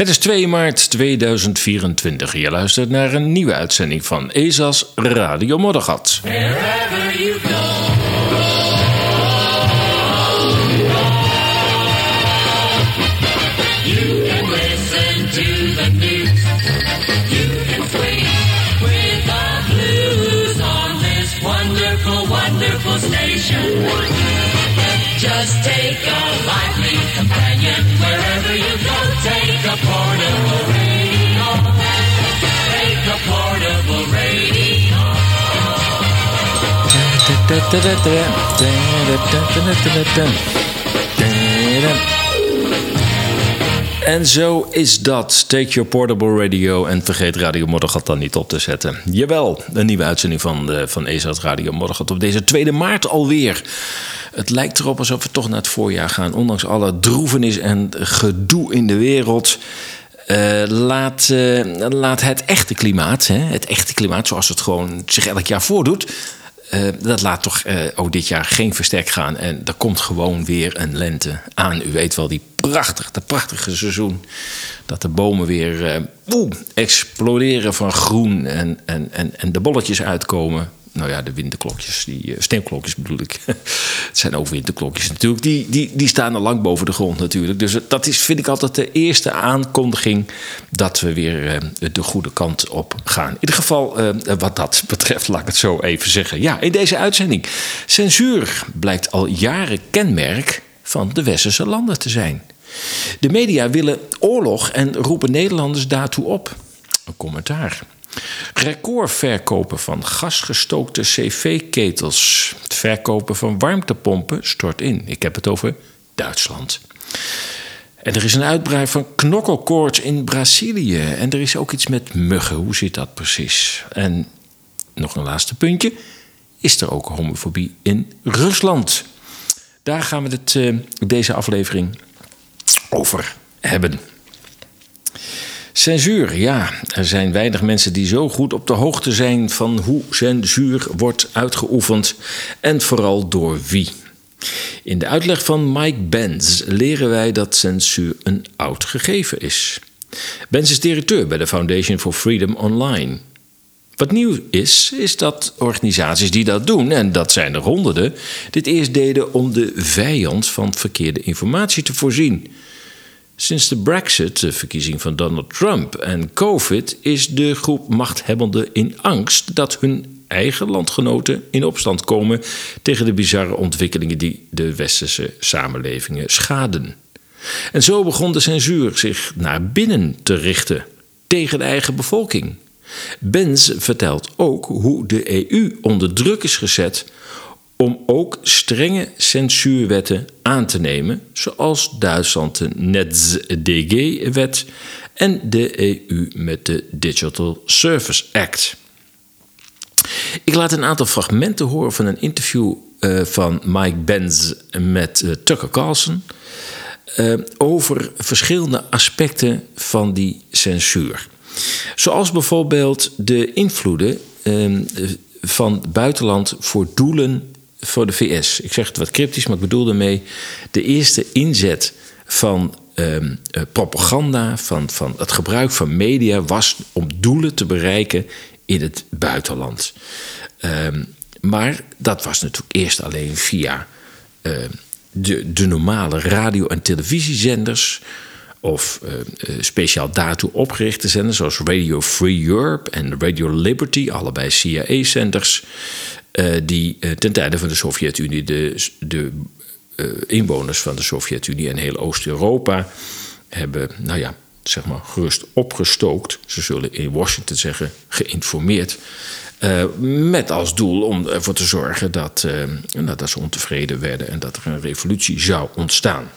Het is 2 maart 2024. Je luistert naar een nieuwe uitzending van ESA's Radio Moddergat. Just take a lively companion wherever you go. En zo is dat. Take your portable radio en vergeet Radio Moddergat dan niet op te zetten. Jawel, een nieuwe uitzending van, de, van ESA's Radio Moddergat op deze 2 maart alweer. Het lijkt erop alsof we toch naar het voorjaar gaan. Ondanks alle droevenis en gedoe in de wereld. Eh, laat, eh, laat het echte klimaat, hè, het echte klimaat zoals het gewoon zich elk jaar voordoet, eh, dat laat toch ook dit jaar geen verstek gaan. En er komt gewoon weer een lente aan. U weet wel, die prachtig, dat prachtige seizoen. Dat de bomen weer exploderen van groen en, en, en, en de bolletjes uitkomen. Nou ja, de winterklokjes, die eh, sneeuwklokjes bedoel ik. het zijn ook winterklokjes natuurlijk. Die, die, die staan al lang boven de grond natuurlijk. Dus dat is, vind ik altijd de eerste aankondiging dat we weer eh, de goede kant op gaan. In ieder geval, eh, wat dat betreft, laat ik het zo even zeggen. Ja, in deze uitzending. Censuur blijkt al jaren kenmerk van de westerse landen te zijn. De media willen oorlog en roepen Nederlanders daartoe op. Een commentaar. Recordverkopen van gasgestookte cv-ketels. Het verkopen van warmtepompen stort in. Ik heb het over Duitsland. En er is een uitbraak van knokkelkoorts in Brazilië. En er is ook iets met muggen. Hoe zit dat precies? En nog een laatste puntje. Is er ook homofobie in Rusland? Daar gaan we het uh, deze aflevering over hebben. Censuur, ja. Er zijn weinig mensen die zo goed op de hoogte zijn van hoe censuur wordt uitgeoefend en vooral door wie. In de uitleg van Mike Benz leren wij dat censuur een oud gegeven is. Benz is directeur bij de Foundation for Freedom Online. Wat nieuw is, is dat organisaties die dat doen, en dat zijn er honderden, dit eerst deden om de vijand van verkeerde informatie te voorzien. Sinds de Brexit, de verkiezing van Donald Trump en COVID, is de groep machthebbenden in angst dat hun eigen landgenoten in opstand komen tegen de bizarre ontwikkelingen die de westerse samenlevingen schaden. En zo begon de censuur zich naar binnen te richten tegen de eigen bevolking. Benz vertelt ook hoe de EU onder druk is gezet om ook strenge censuurwetten aan te nemen, zoals Duitsland de NetzDG-wet en de EU met de Digital Service Act. Ik laat een aantal fragmenten horen van een interview uh, van Mike Benz met uh, Tucker Carlson uh, over verschillende aspecten van die censuur. Zoals bijvoorbeeld de invloeden van buitenland voor doelen voor de VS. Ik zeg het wat cryptisch, maar ik bedoel daarmee de eerste inzet van um, propaganda, van, van het gebruik van media, was om doelen te bereiken in het buitenland. Um, maar dat was natuurlijk eerst alleen via uh, de, de normale radio- en televisiezenders. Of uh, speciaal daartoe opgerichte zenders, zoals Radio Free Europe en Radio Liberty, allebei CIA-zenders. Uh, die uh, ten tijde van de Sovjet-Unie de, uh, inwoners van de Sovjet-Unie en heel Oost-Europa hebben, nou ja, zeg maar gerust opgestookt. Ze zullen in Washington zeggen geïnformeerd. met als doel om ervoor te zorgen dat, nou, dat ze ontevreden werden en dat er een revolutie zou ontstaan.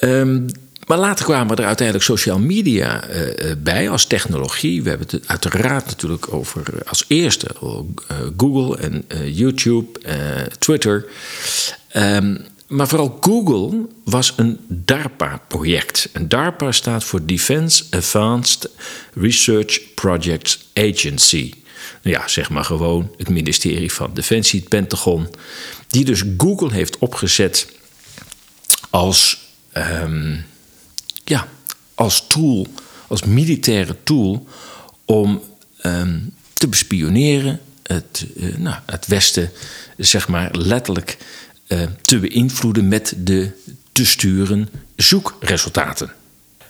Um, maar later kwamen er uiteindelijk social media uh, bij als technologie. We hebben het uiteraard natuurlijk over als eerste Google en YouTube, Twitter. Um, maar vooral Google was een DARPA-project. En DARPA staat voor Defense Advanced Research Projects Agency. Ja, zeg maar gewoon het ministerie van Defensie, het Pentagon. Die dus Google heeft opgezet als. Um, ja, als tool, als militaire tool om ehm, te bespioneren, het, eh, nou, het Westen zeg maar letterlijk eh, te beïnvloeden met de te sturen zoekresultaten.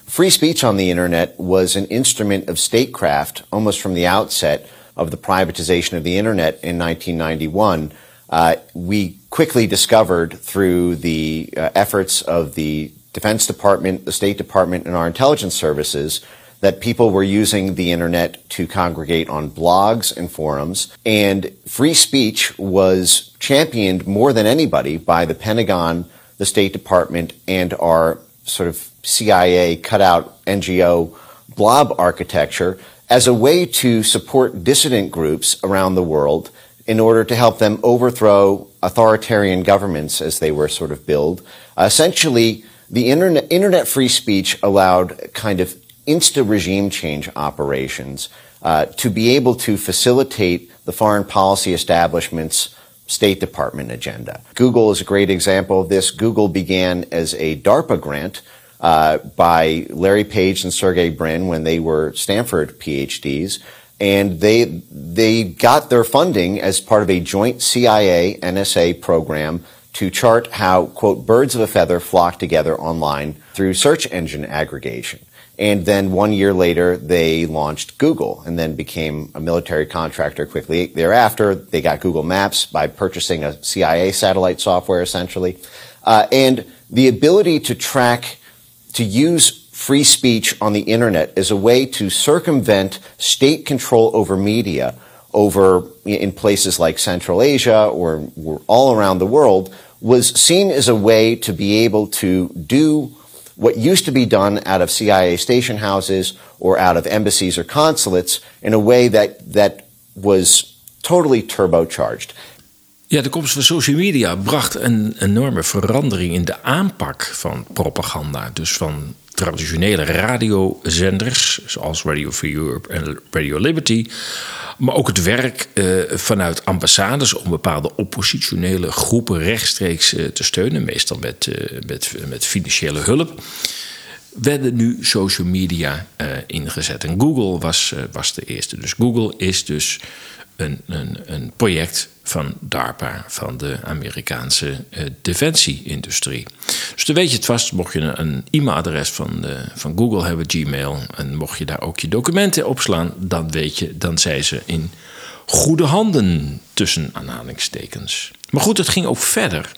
Free speech on the internet was an instrument of statecraft almost from the outset of the privatization of the internet in 1991. Uh, we quickly discovered through the uh, efforts of the Defense Department, the State Department, and our intelligence services that people were using the internet to congregate on blogs and forums. And free speech was championed more than anybody by the Pentagon, the State Department, and our sort of CIA cutout NGO blob architecture as a way to support dissident groups around the world in order to help them overthrow authoritarian governments as they were sort of. Uh, essentially, the internet, internet free speech allowed kind of insta regime change operations uh, to be able to facilitate the foreign policy establishment's State Department agenda. Google is a great example of this. Google began as a DARPA grant uh, by Larry Page and Sergey Brin when they were Stanford PhDs. And they, they got their funding as part of a joint CIA NSA program to chart how, quote, birds of a feather flock together online through search engine aggregation. And then one year later, they launched Google and then became a military contractor quickly thereafter. They got Google Maps by purchasing a CIA satellite software, essentially. Uh, and the ability to track, to use free speech on the internet as a way to circumvent state control over media over in places like Central Asia or, or all around the world was seen as a way to be able to do what used to be done out of CIA station houses or out of embassies or consulates in a way that, that was totally turbocharged. Ja, de komst van social media bracht een enorme verandering in de aanpak van propaganda. Dus van traditionele radiozenders, zoals Radio Free Europe en Radio Liberty. Maar ook het werk eh, vanuit ambassades om bepaalde oppositionele groepen rechtstreeks eh, te steunen, meestal met, eh, met, met financiële hulp. Werden nu social media eh, ingezet. En Google was, eh, was de eerste. Dus Google is dus een, een, een project van DARPA, van de Amerikaanse uh, defensieindustrie. Dus dan weet je het vast, mocht je een e-mailadres van, van Google hebben, Gmail, en mocht je daar ook je documenten opslaan, dan weet je, dan zijn ze in goede handen, tussen aanhalingstekens. Maar goed, het ging ook verder.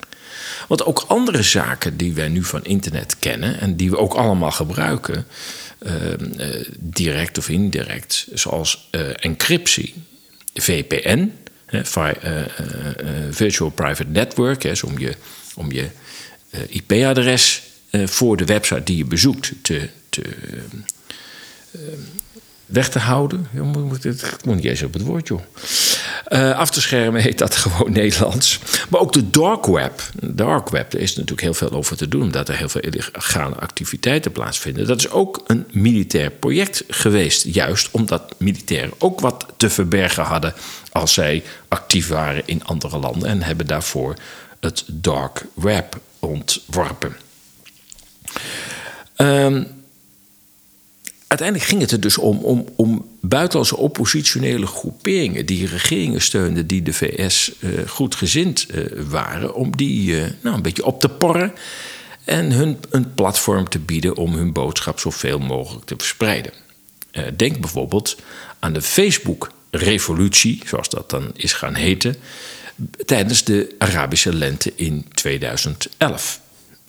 Want ook andere zaken die wij nu van internet kennen en die we ook allemaal gebruiken, uh, direct of indirect, zoals encryptie, VPN, Virtual Private Network, dus om je, om je IP-adres voor de website die je bezoekt te, te weg te houden. Ja, moet, ik moet niet eens op het woord, joh. Uh, af te schermen heet dat gewoon Nederlands. Maar ook de dark web. Dark web, daar is natuurlijk heel veel over te doen, omdat er heel veel illegale activiteiten plaatsvinden. Dat is ook een militair project geweest, juist omdat militairen ook wat te verbergen hadden als zij actief waren in andere landen en hebben daarvoor het dark web ontworpen. Um, uiteindelijk ging het er dus om, om, om buitenlandse oppositionele groeperingen die regeringen steunden, die de VS uh, goed gezind uh, waren, om die uh, nou, een beetje op te porren en hun een platform te bieden om hun boodschap zoveel mogelijk te verspreiden. denk bijvoorbeeld aan de Facebook-revolutie, zoals dat dan is gaan heten, tijdens de Arabische lente in 2011.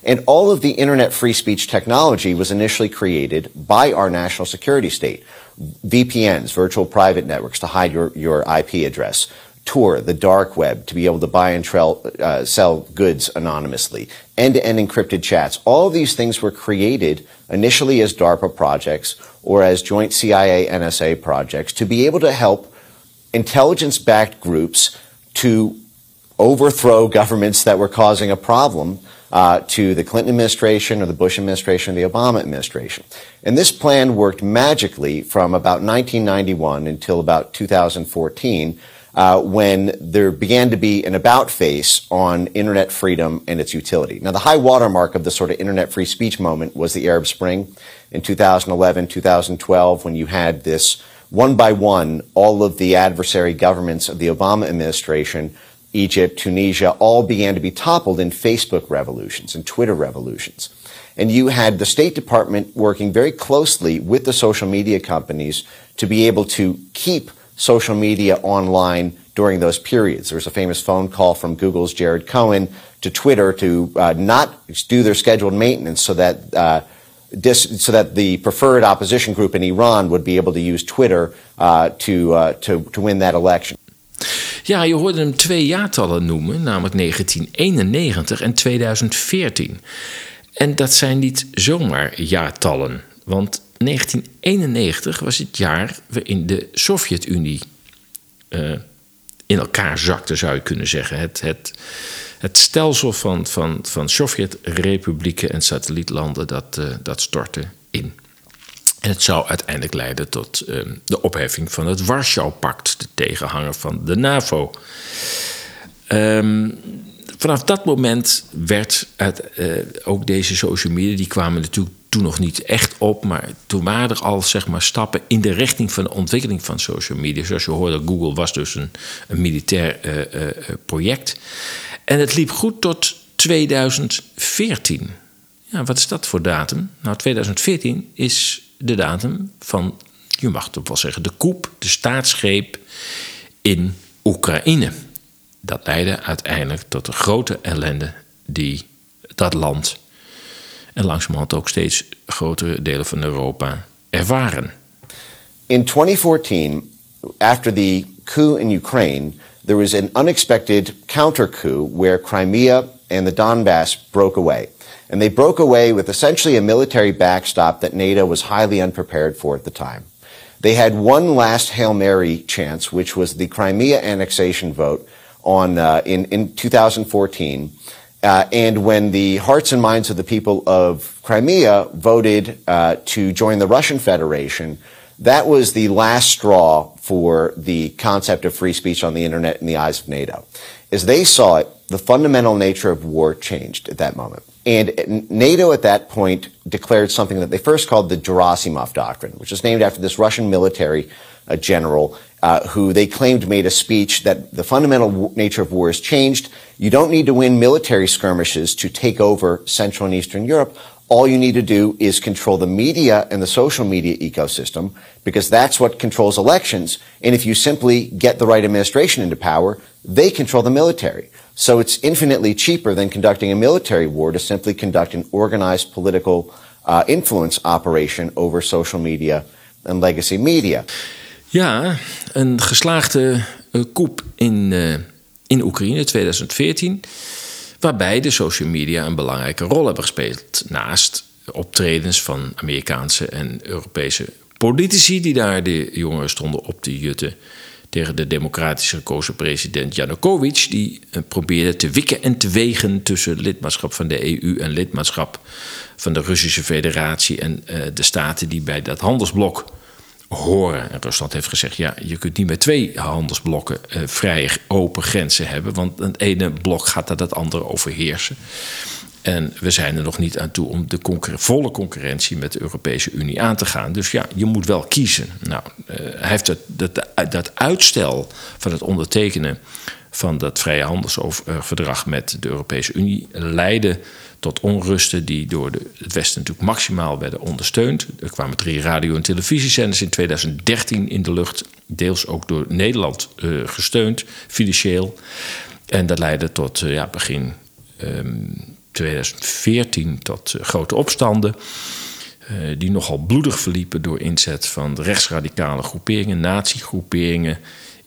And all of the internet free speech technology was initially created by our national security state. VPNs, virtual private networks, to hide your, your IP address. Tor, the dark web, to be able to buy and trail, uh, sell goods anonymously. End-to-end encrypted chats. All of these things were created initially as DARPA projects or as joint CIA NSA projects to be able to help intelligence-backed groups to overthrow governments that were causing a problem uh, to the Clinton administration or the Bush administration or the Obama administration. And this plan worked magically from about 1991 until about 2014 uh, when there began to be an about face on internet freedom and its utility. Now, the high watermark of the sort of internet free speech moment was the Arab Spring in 2011, 2012, when you had this one by one, all of the adversary governments of the Obama administration, Egypt, Tunisia, all began to be toppled in Facebook revolutions and Twitter revolutions. And you had the State Department working very closely with the social media companies to be able to keep social media online during those periods. There was a famous phone call from Google's Jared Cohen to Twitter to uh, not do their scheduled maintenance so that uh, so that the preferred opposition group in Iran would be able to use Twitter uh, to, uh, to to win that election. Ja, je hoorde hem twee jaartallen noemen, namelijk 1991 en 2014. En dat zijn niet zomaar jaartallen, want 1991 was het jaar waarin de Sovjet-Unie uh, in elkaar zakte, zou je kunnen zeggen. Het, het, het stelsel van, van, van Sovjet-republieken en satellietlanden, dat, uh, dat stortte in. En het zou uiteindelijk leiden tot uh, de opheffing van het Warschau-pact, de tegenhanger van de NAVO. Um, vanaf dat moment werd het, uh, ook deze social media, die kwamen natuurlijk toen nog niet echt op, maar toen waren er al zeg maar, stappen in de richting van de ontwikkeling van social media. Zoals je hoorde, Google was dus een, militair uh, uh, project. En het liep goed tot 2014. Ja, wat is dat voor datum? Nou, 2014 is de datum van, je mag toch wel zeggen, de coup, de staatsgreep in Oekraïne. Dat leidde uiteindelijk tot de grote ellende die dat land en langzamerhand ook steeds grotere delen van Europa ervaren. In 2014, after the coup in Ukraine, there was an unexpected counter coup where Crimea and the Donbass broke away. And they broke away with essentially a military backstop that NATO was highly unprepared for at the time. They had one last Hail Mary chance, which was the Crimea annexation vote on, uh, in, in 2014. Uh, and when the hearts and minds of the people of Crimea voted uh, to join the Russian Federation, that was the last straw for the concept of free speech on the internet in the eyes of NATO. As they saw it, the fundamental nature of war changed at that moment. And NATO at that point declared something that they first called the Gerasimov Doctrine, which is named after this Russian military uh, general uh, who they claimed made a speech that the fundamental nature of war has changed. You don't need to win military skirmishes to take over Central and Eastern Europe. All you need to do is control the media and the social media ecosystem because that's what controls elections. And if you simply get the right administration into power, they control the military. So it's infinitely cheaper than conducting a military war to simply conduct an organized political uh, influence operation over social media and legacy media. Ja, een geslaagde uh, coup in, uh, in Oekraïne 2014. Waarbij de social media een belangrijke rol hebben gespeeld. Naast optredens van Amerikaanse en Europese politici die daar de jongeren stonden op te jutten tegen de democratisch gekozen president Janukovic, die uh, probeerde te wikken en te wegen tussen lidmaatschap van de EU en lidmaatschap van de Russische Federatie en uh, de staten die bij dat handelsblok horen. En Rusland heeft gezegd: ja, je kunt niet met twee handelsblokken uh, vrij open grenzen hebben, want het ene blok gaat dat het andere overheersen. En we zijn er nog niet aan toe om de volle concurrentie met de Europese Unie aan te gaan. Dus ja, je moet wel kiezen. Nou, uh, hij heeft dat, dat, dat uitstel van het ondertekenen van dat vrije handelsverdrag met de Europese Unie leidde tot onrusten die door het Westen natuurlijk maximaal werden ondersteund. Er kwamen drie radio- en televisiezenders in 2013 in de lucht, deels ook door Nederland uh, gesteund, financieel. En dat leidde tot uh, ja, begin um, 2014 tot uh, grote opstanden. Die nogal bloedig verliepen door inzet van rechtsradicale groeperingen, nazi-groeperingen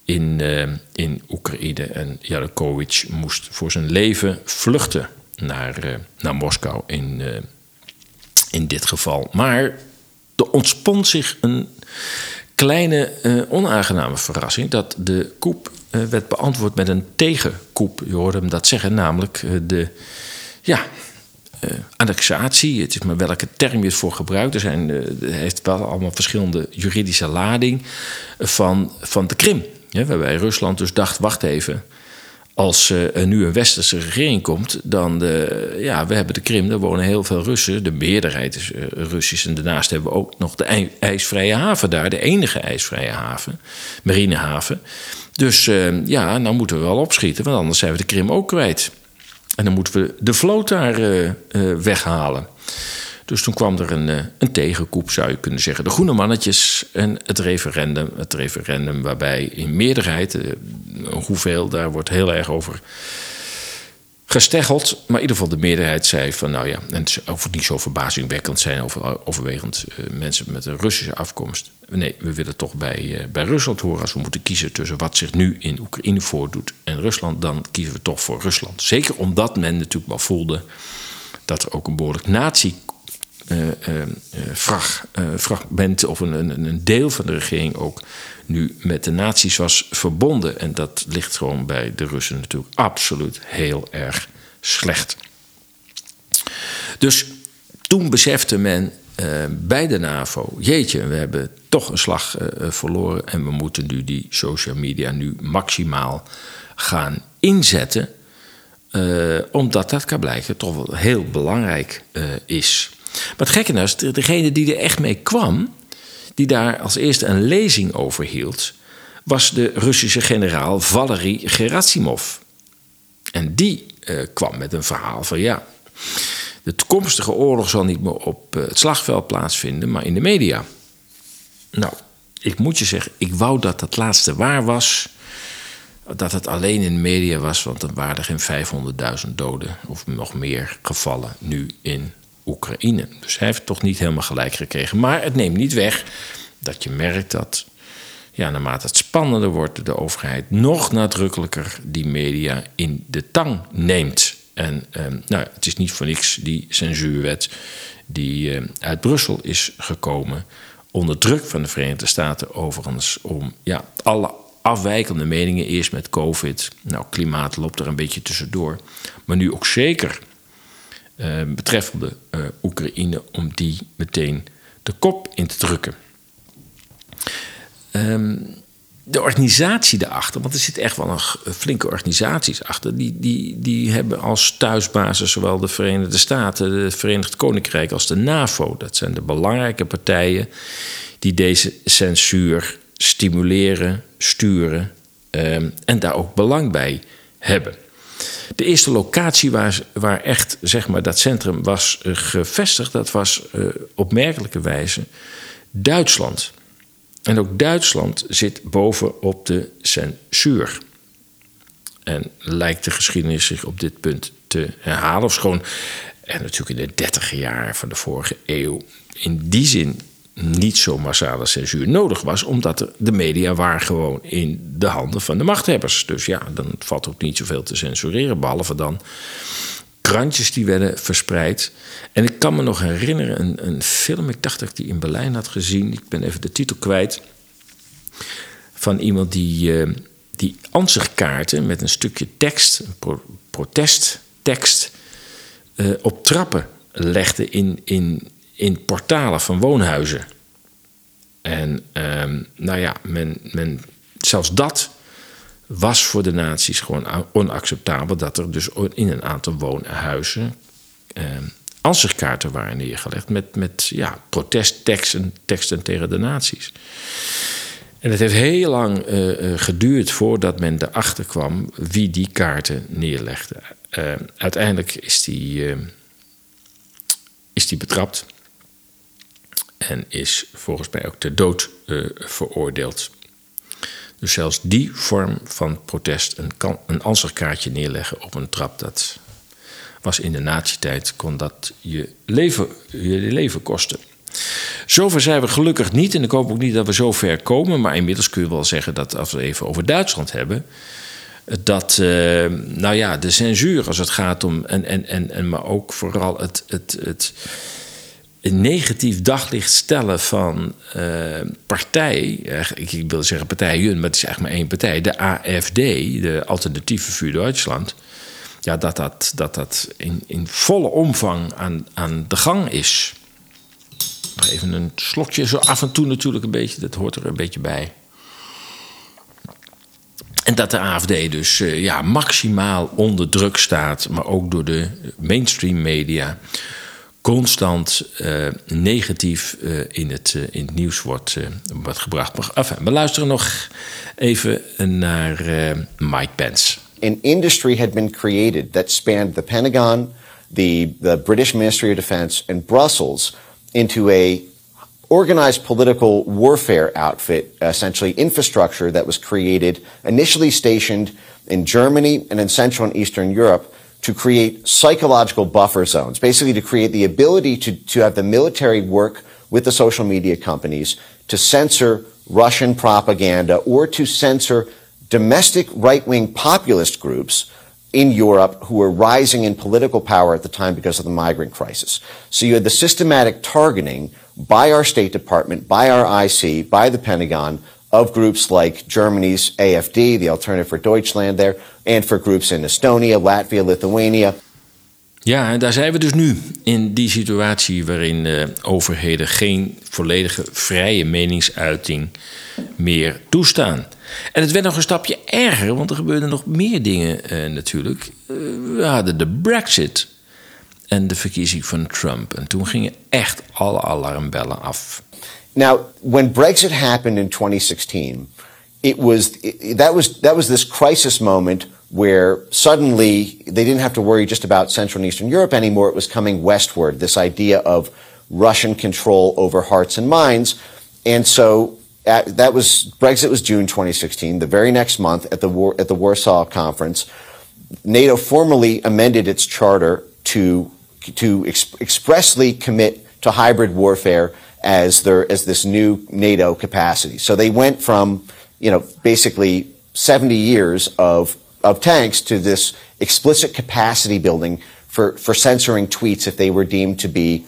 in, uh, in Oekraïne. En Yanukovych moest voor zijn leven vluchten naar, uh, naar Moskou in, in dit geval. Maar er ontspond zich een kleine onaangename verrassing dat de coup werd beantwoord met een tegenkoep. Je hoorde hem dat zeggen, namelijk de ja, annexatie. Het is maar welke term je het voor gebruikt. Er zijn, heeft wel allemaal verschillende juridische lading van, van de Krim. Ja, waarbij Rusland dus dacht, wacht even. Als eh, er nu een westerse regering komt, dan de, ja, we hebben de Krim, daar wonen heel veel Russen. De meerderheid is uh, Russisch. En daarnaast hebben we ook nog de ij- ijsvrije haven daar, de enige ijsvrije haven, marinehaven. Dus ja, nou moeten we wel opschieten, want anders zijn we de Krim ook kwijt. En dan moeten we de vloot daar weghalen. Dus toen kwam er een, een tegenkoep, zou je kunnen zeggen. De groene mannetjes en het referendum. Het referendum waarbij in meerderheid, hoeveel, daar wordt heel erg over gesteggeld. Maar in ieder geval de meerderheid zei van, nou ja, en het hoeft niet zo verbazingwekkend zijn over, overwegend uh, mensen met een Russische afkomst. Nee, we willen toch bij, bij Rusland horen. Als we moeten kiezen tussen wat zich nu in Oekraïne voordoet en Rusland, dan kiezen we toch voor Rusland. Zeker omdat men natuurlijk wel voelde dat er ook een behoorlijk nazi frag, uh, fragment of een, een, een, deel van de regering ook nu met de nazi's was verbonden. En dat ligt gewoon bij de Russen natuurlijk absoluut heel erg slecht. Dus toen besefte men bij de NAVO: jeetje, we hebben toch een slag verloren en we moeten nu die social media nu maximaal gaan inzetten. omdat dat kan blijken toch wel heel belangrijk is. Maar het gekke is, degene die er echt mee kwam, die daar als eerste een lezing over hield, was de Russische generaal Valery Gerasimov. En die uh, kwam met een verhaal van ja, de toekomstige oorlog zal niet meer op het slagveld plaatsvinden, maar in de media. Nou, ik moet je zeggen, ik wou dat dat laatste waar was. Dat het alleen in de media was, want dan waren er geen 500.000 doden of nog meer gevallen nu in Oekraïne. Dus hij heeft toch niet helemaal gelijk gekregen. Maar het neemt niet weg dat je merkt dat, ja, naarmate het spannender wordt, de overheid nog nadrukkelijker die media in de tang neemt. En eh, nou, het is niet voor niks die censuurwet die eh, uit Brussel is gekomen. Onder druk van de Verenigde Staten overigens. Om ja, alle afwijkende meningen. Eerst met COVID. Nou, klimaat loopt er een beetje tussendoor. Maar nu ook zeker betreffende uh, Oekraïne om die meteen de kop in te drukken. Um, de organisatie daarachter, want er zit echt wel een flinke organisaties achter, die, die, die hebben als thuisbasis zowel de Verenigde Staten, de Verenigd Koninkrijk als de NAVO. Dat zijn de belangrijke partijen die deze censuur stimuleren, sturen um, en daar ook belang bij hebben. De eerste locatie waar, waar echt zeg maar, dat centrum was uh, gevestigd, dat was uh, opmerkelijke wijze Duitsland. En ook Duitsland zit bovenop de censuur. En lijkt de geschiedenis zich op dit punt te herhalen. Of schoon er natuurlijk in de dertig jaar van de vorige eeuw in die zin niet zo massale censuur nodig was, omdat de media waren gewoon in de handen van de machthebbers. Dus ja, dan valt ook niet zoveel te censureren, behalve dan krantjes die werden verspreid. En ik kan me nog herinneren, een, een film, ik dacht dat ik die in Berlijn had gezien, ik ben even de titel kwijt, van iemand die, uh, die ansichtkaarten met een stukje tekst, een pro protesttekst, uh, op trappen legde in, in, in portalen van woonhuizen. En um, nou ja, men, men, zelfs dat was voor de naties gewoon onacceptabel. Dat er dus in een aantal woonhuizen um, ansichtkaarten waren neergelegd met, met ja, protestteksten teksten tegen de naties. En het heeft heel lang uh, geduurd voordat men erachter kwam wie die kaarten neerlegde. Uh, uiteindelijk is die, is die betrapt en is volgens mij ook ter dood uh, veroordeeld. Dus zelfs die vorm van protest, een, kan, een neerleggen op een trap, dat was in de nazi-tijd, kon dat je leven, je leven kosten. Zover zijn we gelukkig niet en ik hoop ook niet dat we zo ver komen, maar inmiddels kun je wel zeggen dat als we even over Duitsland hebben, dat, uh, nou ja, de censuur als het gaat om, en, en, en, en maar ook vooral het, het, het, een negatief daglicht stellen van uh, partij, ik, ik wil zeggen partijen, maar het is eigenlijk maar één partij, de AFD, de Alternatieve voor Duitsland, ja, dat dat, dat, dat in, in volle omvang aan, aan de gang is. Even een slokje, zo af en toe natuurlijk een beetje, dat hoort er een beetje bij. En dat de AFD dus uh, ja, maximaal onder druk staat, maar ook door de mainstream media constant uh, negatief uh, in, het, uh, in het nieuws wordt, gebracht. Maar we luisteren nog even naar Mike Pence. An industry had been created that spanned the Pentagon, the, the British Ministry of Defense, and Brussels into a organized political warfare outfit, essentially infrastructure that was created, initially stationed in Germany and in Central and Eastern Europe, to create psychological buffer zones, basically to create the ability to, to have the military work with the social media companies to censor Russian propaganda or to censor domestic right-wing populist groups in Europe who were rising in political power at the time because of the migrant crisis. So you had the systematic targeting by our State Department, by our IC, by the Pentagon of groups like Germany's AFD, the Alternative for Deutschland there, and for groups in Estonia, Latvia, Lithuania. Ja, en daar zijn we dus nu in die situatie waarin uh, overheden geen volledige vrije meningsuiting meer toestaan. En het werd nog een stapje erger, want er gebeurden nog meer dingen uh, natuurlijk. Uh, we hadden de Brexit en de verkiezing van Trump. En toen gingen echt alle alarmbellen af. Now, when Brexit happened in 2016, it was it, that was that was this crisis moment where suddenly they didn't have to worry just about Central and Eastern Europe anymore. It was coming westward. This idea of Russian control over hearts and minds, and so at, that was Brexit was June 2016. The very next month at the War, at the Warsaw Conference, NATO formally amended its charter to to ex- expressly commit to hybrid warfare as their as this new NATO capacity. So they went from you know basically 70 years of of tanks to this explicit capacity building for for censoring tweets if they were deemed to be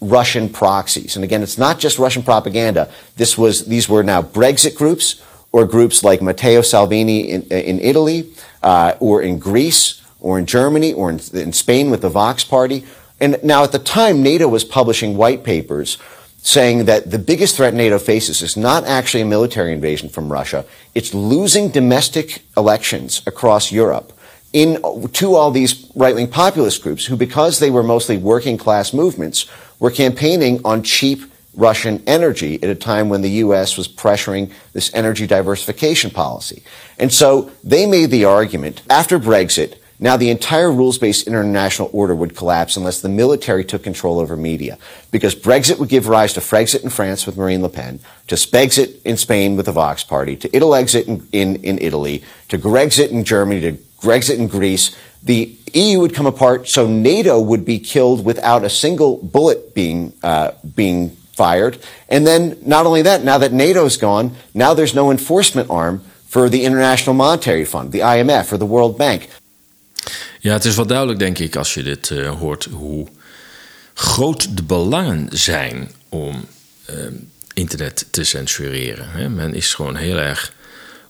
Russian proxies. And again, it's not just Russian propaganda. This was these were now Brexit groups or groups like Matteo Salvini in, in Italy uh, or in Greece or in Germany or in, in Spain with the Vox Party. And now at the time, NATO was publishing white papers saying that the biggest threat NATO faces is not actually a military invasion from Russia. It's losing domestic elections across Europe in, to all these right-wing populist groups who, because they were mostly working class movements, were campaigning on cheap Russian energy at a time when the U.S. was pressuring this energy diversification policy. And so they made the argument after Brexit now, the entire rules-based international order would collapse unless the military took control over media. Because Brexit would give rise to Frexit in France with Marine Le Pen, to Spexit in Spain with the Vox Party, to Italexit in, in, in Italy, to Grexit in Germany, to Grexit in Greece. The EU would come apart, so NATO would be killed without a single bullet being, uh, being fired. And then, not only that, now that NATO's gone, now there's no enforcement arm for the International Monetary Fund, the IMF, or the World Bank. Ja, het is wel duidelijk, denk ik, als je dit uh, hoort, hoe groot de belangen zijn om uh, internet te censureren. Hè? Men is gewoon heel erg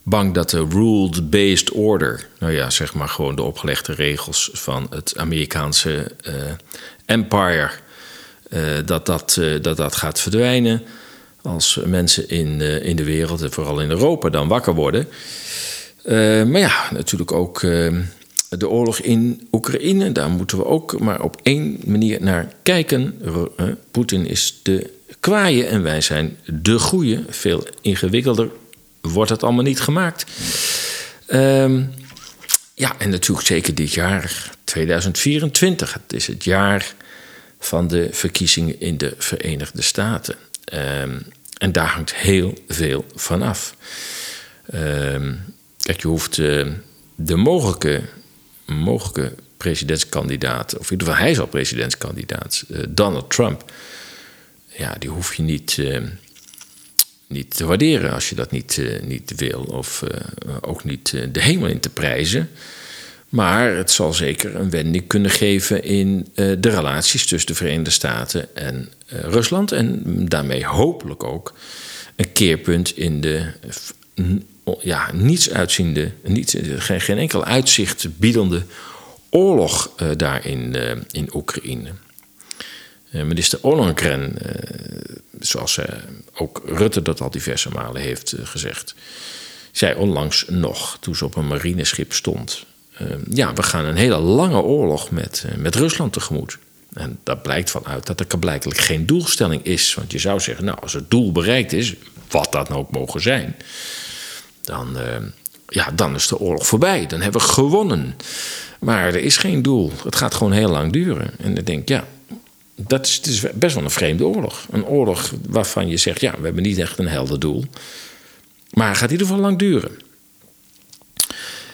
bang dat de rule-based order, nou ja, zeg maar gewoon de opgelegde regels van het Amerikaanse uh, empire, dat, dat, dat dat gaat verdwijnen. Als mensen in, in de wereld, en vooral in Europa, dan wakker worden. maar ja, natuurlijk ook de oorlog in Oekraïne, daar moeten we ook maar op één manier naar kijken. Poetin is de kwaaie en wij zijn de goeie. Veel ingewikkelder wordt het allemaal niet gemaakt. Um, ja, en natuurlijk zeker dit jaar, 2024. Het is het jaar van de verkiezingen in de Verenigde Staten. Um, en daar hangt heel veel van af. Um, kijk, je hoeft uh, de mogelijke mogelijke presidentskandidaat, of in ieder geval hij is al presidentskandidaat, uh, Donald Trump, ja, die hoef je niet, uh, niet te waarderen als je dat niet, uh, niet wil, of ook niet de hemel in te prijzen. Maar het zal zeker een wending kunnen geven in de relaties tussen de Verenigde Staten en Rusland. En daarmee hopelijk ook een keerpunt in de ja, niets uitziende, niet, geen, geen enkel uitzicht biedende oorlog uh, daar in, in Oekraïne. Minister Ollongren, zoals ook Rutte dat al diverse malen heeft gezegd, zei onlangs nog, toen ze op een marineschip stond. Ja, we gaan een hele lange oorlog met, met Rusland tegemoet. En daar blijkt van uit dat er blijkbaar geen doelstelling is. Want je zou zeggen, nou, als het doel bereikt is, wat dat nou ook mogen zijn, dan, uh, ja, dan is de oorlog voorbij. Dan hebben we gewonnen. Maar er is geen doel. Het gaat gewoon heel lang duren. En ik denk, ja, dat is, het is best wel een vreemde oorlog. Een oorlog waarvan je zegt, ja, we hebben niet echt een helder doel. Maar het gaat in ieder geval lang duren.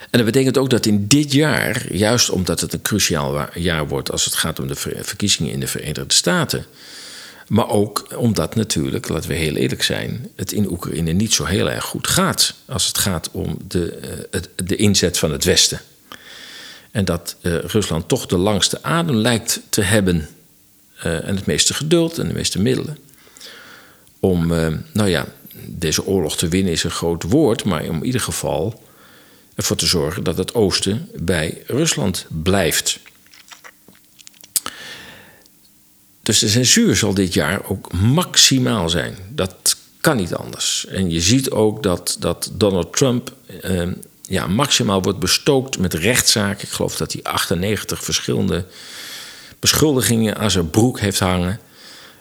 En dat betekent ook dat in dit jaar, juist omdat het een cruciaal jaar wordt als het gaat om de verkiezingen in de Verenigde Staten. Maar ook omdat natuurlijk, laten we heel eerlijk zijn, het in Oekraïne niet zo heel erg goed gaat als het gaat om de, de inzet van het Westen. En dat uh, Rusland toch de langste adem lijkt te hebben uh, en het meeste geduld en de meeste middelen om, nou ja, deze oorlog te winnen is een groot woord, maar om in ieder geval ervoor te zorgen dat het oosten bij Rusland blijft. Dus de censuur zal dit jaar ook maximaal zijn. Dat kan niet anders. En je ziet ook dat, dat Donald Trump eh, ja, maximaal wordt bestookt met rechtszaken. Ik geloof dat hij 98 verschillende beschuldigingen aan zijn broek heeft hangen.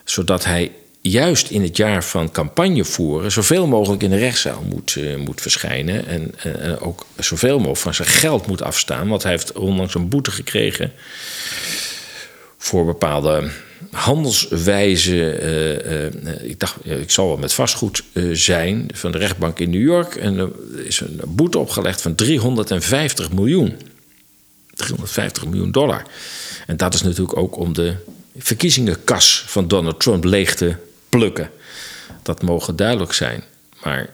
Zodat hij juist in het jaar van campagne voeren zoveel mogelijk in de rechtszaal moet, uh, moet verschijnen. En uh, ook zoveel mogelijk van zijn geld moet afstaan. Want hij heeft onlangs een boete gekregen voor bepaalde handelswijze. Uh, ik dacht, ik zal wel met vastgoed zijn van de rechtbank in New York. En er is een boete opgelegd van 350 miljoen. 350 miljoen dollar. En dat is natuurlijk ook om de verkiezingenkas van Donald Trump leeg te plukken. Dat mogen duidelijk zijn. Maar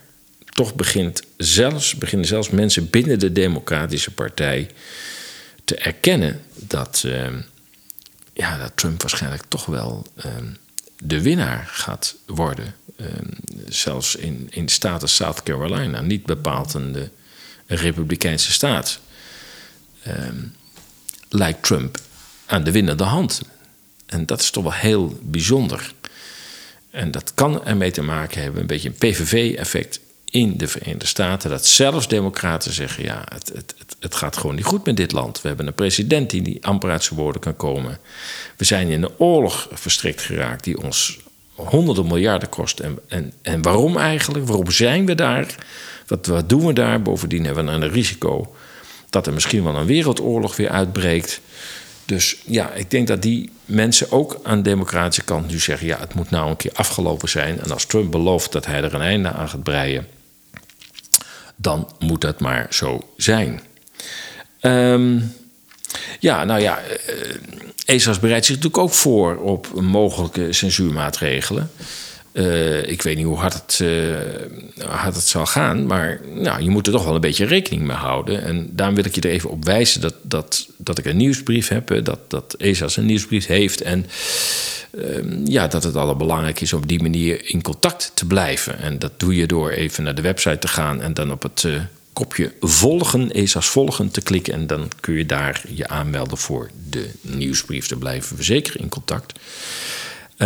toch begint zelfs, beginnen zelfs mensen binnen de Democratische Partij te erkennen dat, ja, dat Trump waarschijnlijk toch wel uh, de winnaar gaat worden. Uh, zelfs in, in de staat South Carolina, niet bepaald een, de, republikeinse staat, lijkt Trump aan de winnende hand. En dat is toch wel heel bijzonder. En dat kan ermee te maken hebben, een beetje een PVV-effect in de Verenigde Staten. Dat zelfs democraten zeggen, ja, het, het, het, gaat gewoon niet goed met dit land. We hebben een president die niet amper uit zijn woorden kan komen. We zijn in een oorlog verstrikt geraakt die ons honderden miljarden kost. En, en, en waarom eigenlijk? Waarom zijn we daar? Wat, wat doen we daar? Bovendien hebben we een risico dat er misschien wel een wereldoorlog weer uitbreekt. Dus ja, ik denk dat die mensen ook aan de democratische kant nu zeggen: ja, het moet nou een keer afgelopen zijn. En als Trump belooft dat hij er een einde aan gaat breien, dan moet dat maar zo zijn. Um, ja, nou ja, ESAS bereidt zich natuurlijk ook voor op mogelijke censuurmaatregelen. Uh, ik weet niet hoe hard het, uh, hard het zal gaan, maar nou, je moet er toch wel een beetje rekening mee houden. En daarom wil ik je er even op wijzen dat, dat, dat ik een nieuwsbrief heb, dat, dat een nieuwsbrief heeft. En uh, ja, dat het allerbelangrijk is om op die manier in contact te blijven. En dat doe je door even naar de website te gaan en dan op het kopje volgen, ESA's volgen te klikken. En dan kun je daar je aanmelden voor de nieuwsbrief. Daar blijven we zeker in contact.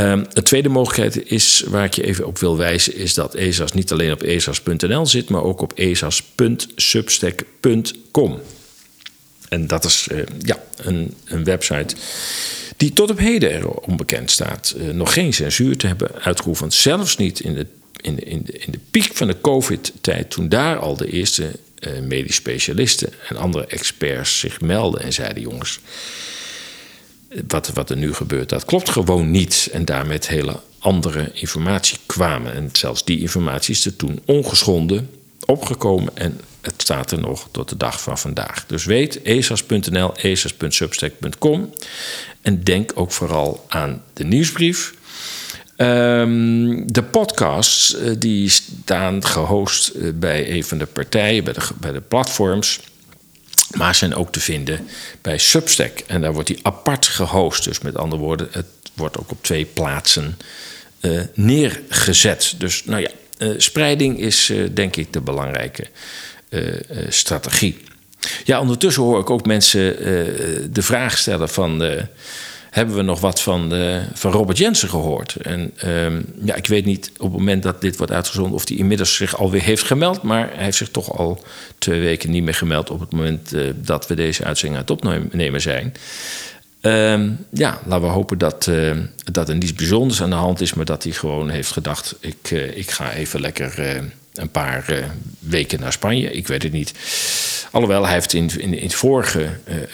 Een tweede mogelijkheid is, waar ik je even op wil wijzen, is dat ESAS niet alleen op esas.nl zit, maar ook op esas.substack.com. En dat is uh, ja, een, een, website die tot op heden onbekend staat. Uh, nog geen censuur te hebben uitgeoefend, zelfs niet in de, in de, in de, in de piek van de COVID-tijd, toen daar al de eerste uh, medisch specialisten en andere experts zich melden en zeiden: jongens wat, wat er nu gebeurt, dat klopt gewoon niet. En daar met hele andere informatie kwamen. En zelfs die informatie is er toen ongeschonden opgekomen. En het staat er nog tot de dag van vandaag. Dus weet, esas.nl, esas.substack.com. En denk ook vooral aan de nieuwsbrief. Um, de podcasts uh, die staan gehost uh, bij een van de partijen, bij de, bij de platforms. Maar zijn ook te vinden bij Substack. En daar wordt die apart gehost. Dus met andere woorden, het wordt ook op twee plaatsen uh, neergezet. Dus nou ja, uh, spreiding is uh, denk ik de belangrijke strategie. Ja, ondertussen hoor ik ook mensen de vraag stellen van... hebben we nog wat van, eh, van Robert Jensen gehoord. En ehm, ja, ik weet niet op het moment dat dit wordt uitgezonden of hij inmiddels zich alweer heeft gemeld. Maar hij heeft zich toch al twee weken niet meer gemeld op het moment eh, dat we deze uitzending aan het opnemen zijn. Ehm, ja, laten we hopen dat, uh, dat er niets bijzonders aan de hand is, maar dat hij gewoon heeft gedacht: ik, ik ga even lekker een paar weken naar Spanje. Ik weet het niet. Alhoewel, hij heeft in, in, in vorige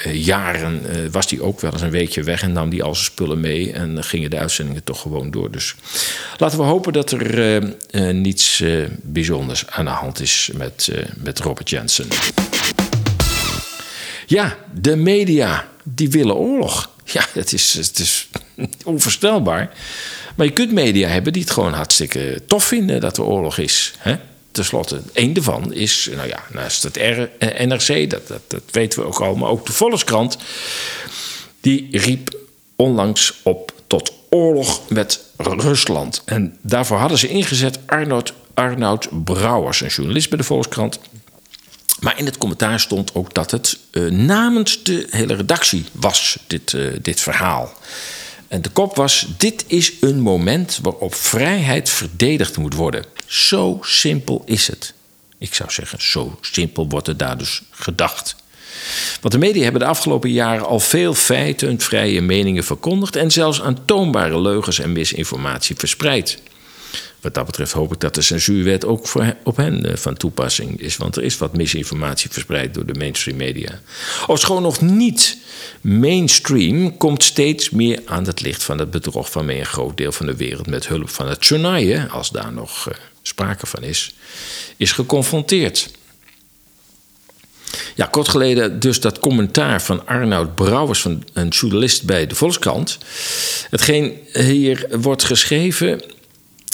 uh, jaren uh, was hij ook wel eens een weekje weg en nam hij al zijn spullen mee en gingen de uitzendingen toch gewoon door. Dus laten we hopen dat er niets bijzonders aan de hand is met, met Robert Jensen. Ja, de media, die willen oorlog. Ja, het is, het is onvoorstelbaar. Maar je kunt media hebben die het gewoon hartstikke tof vinden dat er oorlog is. Hè? Tenslotte, één daarvan is, nou ja, naast het NRC, dat, dat, dat weten we ook al, maar ook de Volkskrant, die riep onlangs op tot oorlog met Rusland. En daarvoor hadden ze ingezet Arnoud, Arnoud Brouwers, een journalist bij de Volkskrant. Maar in het commentaar stond ook dat het uh, namens de hele redactie was, dit, uh, dit verhaal. En de kop was: Dit is een moment waarop vrijheid verdedigd moet worden. Zo simpel is het. Ik zou zeggen, zo simpel wordt het daar dus gedacht. Want de media hebben de afgelopen jaren al veel feiten, vrije meningen verkondigd en zelfs aantoonbare leugens en misinformatie verspreid. Wat dat betreft hoop ik dat de censuurwet ook voor op hen eh, van toepassing is. Want er is wat misinformatie verspreid door de mainstream media. gewoon nog niet mainstream komt steeds meer aan het licht van het bedrog waarmee een groot deel van de wereld met hulp van het tsunami, als daar nog uh, sprake van is, is geconfronteerd. Ja, kort geleden dus dat commentaar van Arnoud Brouwers, van een journalist bij de Volkskrant. Hetgeen hier wordt geschreven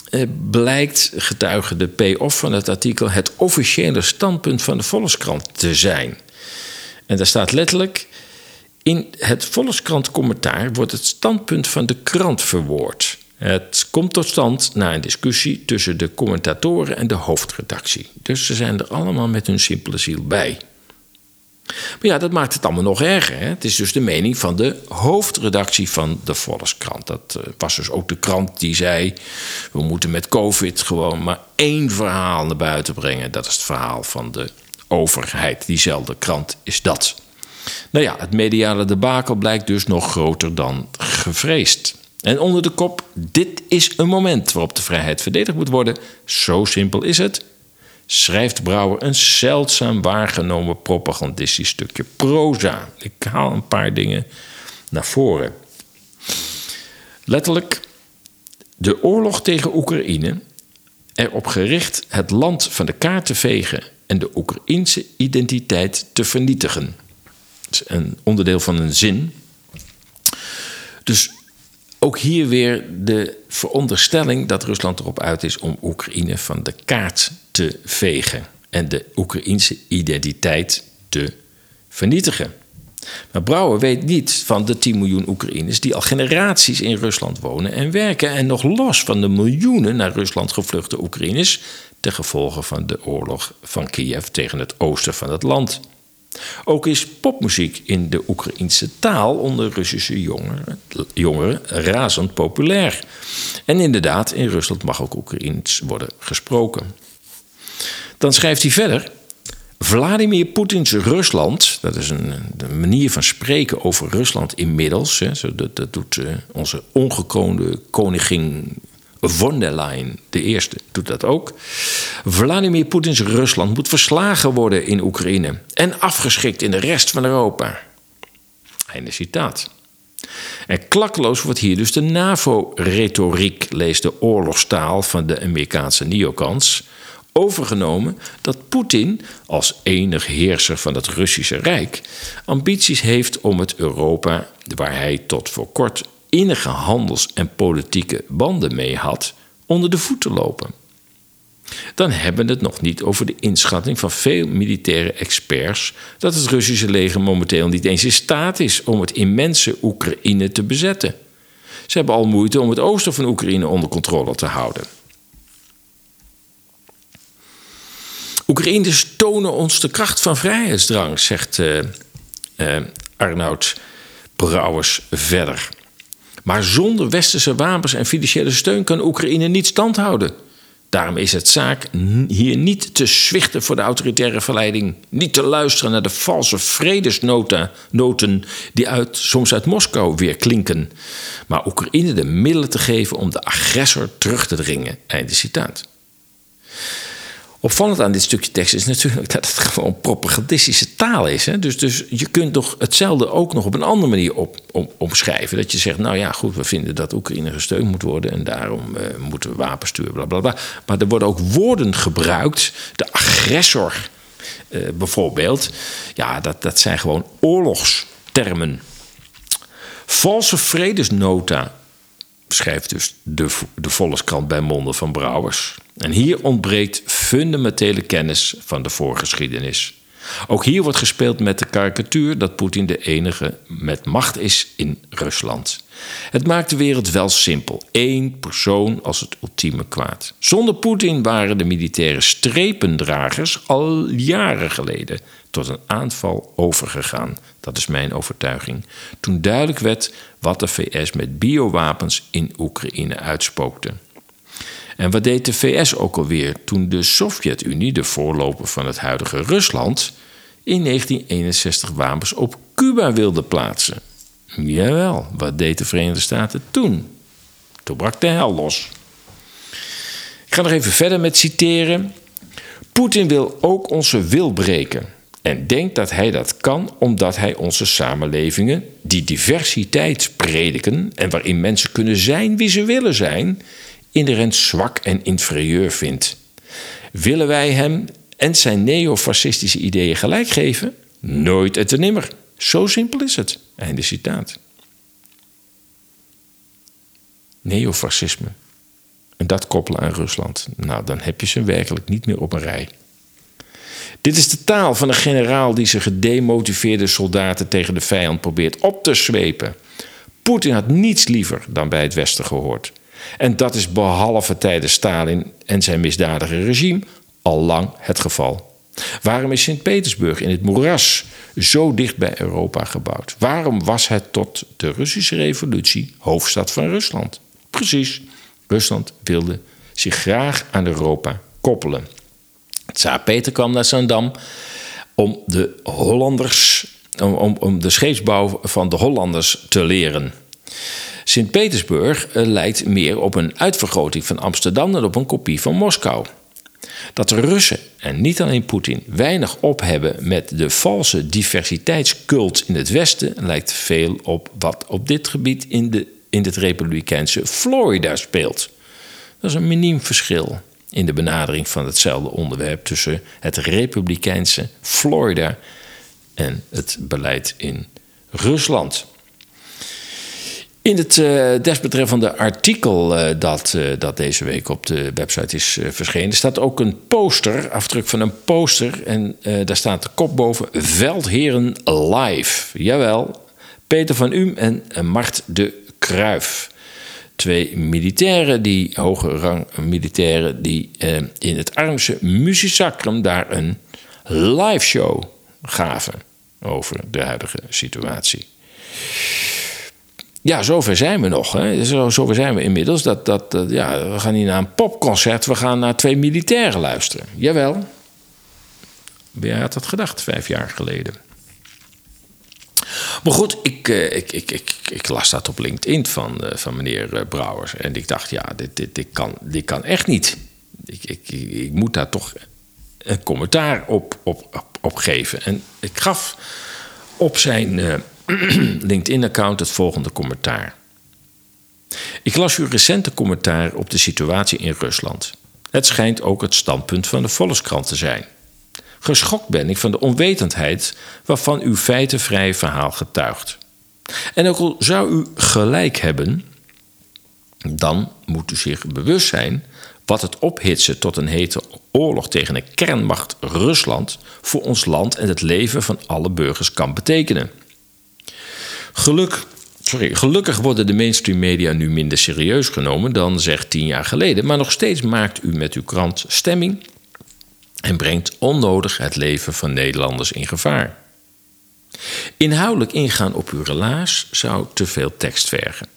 eh, blijkt, getuige de payoff van het artikel, het officiële standpunt van de Volkskrant te zijn. En daar staat letterlijk: In het Volkskrant commentaar wordt het standpunt van de krant verwoord. Het komt tot stand na een discussie tussen de commentatoren en de hoofdredactie. Dus ze zijn er allemaal met hun simpele ziel bij. Maar ja, dat maakt het allemaal nog erger. Hè? Het is dus de mening van de hoofdredactie van de Volkskrant. Dat uh, was dus ook de krant die zei: we moeten met COVID gewoon maar één verhaal naar buiten brengen. Dat is het verhaal van de overheid. Diezelfde krant is dat. Nou ja, het mediale debakel blijkt dus nog groter dan gevreesd. En onder de kop: dit is een moment waarop de vrijheid verdedigd moet worden. Zo simpel is het schrijft Brouwer een zeldzaam waargenomen propagandistisch stukje proza. Ik haal een paar dingen naar voren. Letterlijk, de oorlog tegen Oekraïne, erop gericht het land van de kaart te vegen en de Oekraïnse identiteit te vernietigen. Dat is een onderdeel van een zin. Dus ook hier weer de veronderstelling dat Rusland erop uit is om Oekraïne van de kaart te vegen en de Oekraïnse identiteit te vernietigen. Maar Brouwer weet niet van de 10 miljoen Oekraïners die al generaties in Rusland wonen en werken. En nog los van de miljoenen naar Rusland gevluchte Oekraïners ten gevolge van de oorlog van Kiev tegen het oosten van het land. Ook is popmuziek in de Oekraïnse taal onder Russische jongeren, jongeren razend populair. En inderdaad, in Rusland mag ook Oekraïens worden gesproken. Dan schrijft hij verder. Vladimir Poetins Rusland, dat is een, manier van spreken over Rusland inmiddels. Hè, dat, dat doet uh, onze ongekroonde koningin von der Leyen, de eerste, doet dat ook. Vladimir Poetins Rusland moet verslagen worden in Oekraïne en afgeschikt in de rest van Europa. Einde citaat. En klakkeloos wordt hier dus de NAVO-retoriek, leest de oorlogstaal van de Amerikaanse neocons, overgenomen dat Poetin als enig heerser van het Russische Rijk ambities heeft om het Europa, waar hij tot voor kort innige handels- en politieke banden mee had, onder de voet te lopen. Dan hebben we het nog niet over de inschatting van veel militaire experts dat het Russische leger momenteel niet eens in staat is om het immense Oekraïne te bezetten. Ze hebben al moeite om het oosten van Oekraïne onder controle te houden. Oekraïners tonen ons de kracht van vrijheidsdrang, zegt uh, uh, Arnoud Brouwers verder. Maar zonder westerse wapens en financiële steun kan Oekraïne niet standhouden. Daarom is het zaak hier niet te zwichten voor de autoritaire verleiding. Niet te luisteren naar de valse vredesnoten die uit, soms uit Moskou weer klinken. Maar Oekraïne de middelen te geven om de agressor terug te dringen. Einde citaat. Opvallend aan dit stukje tekst is natuurlijk dat het gewoon propagandistische taal is. Hè? Dus, dus je kunt toch hetzelfde ook nog op een andere manier op, op, omschrijven. Dat je zegt, nou ja, goed, we vinden dat Oekraïne gesteund moet worden en daarom uh, moeten we wapens sturen, bla bla bla. Maar er worden ook woorden gebruikt, de agressor uh, bijvoorbeeld. Ja, dat, dat zijn gewoon oorlogstermen. Valse vredesnota schrijft dus de, de Volkskrant bij monden van Brouwers. En hier ontbreekt fundamentele kennis van de voorgeschiedenis. Ook hier wordt gespeeld met de karikatuur dat Poetin de enige met macht is in Rusland. Het maakt de wereld wel simpel. Eén persoon als het ultieme kwaad. Zonder Poetin waren de militaire strependragers al jaren geleden tot een aanval overgegaan. Dat is mijn overtuiging. Toen duidelijk werd wat de VS met biowapens in Oekraïne uitspookte. En wat deed de VS ook alweer toen de Sovjet-Unie, de voorloper van het huidige Rusland, in 1961 wapens op Cuba wilde plaatsen? Jawel, wat deed de Verenigde Staten toen? Toen brak de hel los. Ik ga nog even verder met citeren. Poetin wil ook onze wil breken en denkt dat hij dat kan omdat hij onze samenlevingen, die diversiteit prediken en waarin mensen kunnen zijn wie ze willen zijn, inherent zwak en inferieur vindt. Willen wij hem en zijn neofascistische ideeën gelijk geven? Nooit en te nimmer. Zo simpel is het. Einde citaat. Neofascisme. En dat koppelen aan Rusland. Nou, dan heb je ze werkelijk niet meer op een rij. Dit is de taal van een generaal die zijn gedemotiveerde soldaten tegen de vijand probeert op te zwepen. Poetin had niets liever dan bij het Westen gehoord. En dat is behalve tijdens Stalin en zijn misdadige regime al lang het geval. Waarom is Sint-Petersburg in het moeras zo dicht bij Europa gebouwd? Waarom was het tot de Russische revolutie hoofdstad van Rusland? Precies, Rusland wilde zich graag aan Europa koppelen. Tsaar Peter kwam naar Zandam om de Hollanders, om, om, om de scheepsbouw van de Hollanders te leren. Sint-Petersburg eh, lijkt meer op een uitvergroting van Amsterdam dan op een kopie van Moskou. Dat de Russen, en niet alleen Poetin, weinig op hebben met de valse diversiteitscult in het Westen, lijkt veel op wat op dit gebied in, de, in het republikeinse Florida speelt. Dat is een miniem verschil in de benadering van hetzelfde onderwerp tussen het republikeinse Florida en het beleid in Rusland. In het uh, desbetreffende artikel uh, dat, uh, dat deze week op de website is verschenen, staat ook een poster, afdruk van een poster. En daar staat de kop boven: Veldheren Live. Jawel, Peter van Um en Mart de Kruif. Twee militairen, die hoge rang militairen, die in het armse Musisacrum daar een live show gaven over de huidige situatie. Ja, zover zijn we nog. Hè. Zo, zover zijn we inmiddels. Dat, dat, ja, we gaan niet naar een popconcert, we gaan naar twee militairen luisteren. Jawel. Wie had dat gedacht, vijf jaar geleden? Maar goed, ik, ik, ik, ik, ik las dat op LinkedIn van, van meneer Brouwers. En ik dacht, ja, dit, dit, dit, kan, dit kan echt niet. Ik, ik, ik moet daar toch een commentaar op, op, op, op geven. En ik gaf op zijn LinkedIn-account het volgende commentaar. Ik las uw recente commentaar op de situatie in Rusland. Het schijnt ook het standpunt van de Volkskrant te zijn. Geschokt ben ik van de onwetendheid waarvan uw feitenvrije verhaal getuigt. En ook al zou u gelijk hebben, dan moet u zich bewust zijn wat het ophitsen tot een hete oorlog tegen een kernmacht Rusland voor ons land en het leven van alle burgers kan betekenen. Geluk, sorry, gelukkig worden de mainstream media nu minder serieus genomen dan zeg tien jaar geleden. Maar nog steeds maakt u met uw krant stemming en brengt onnodig het leven van Nederlanders in gevaar. Inhoudelijk ingaan op uw relaas zou te veel tekst vergen.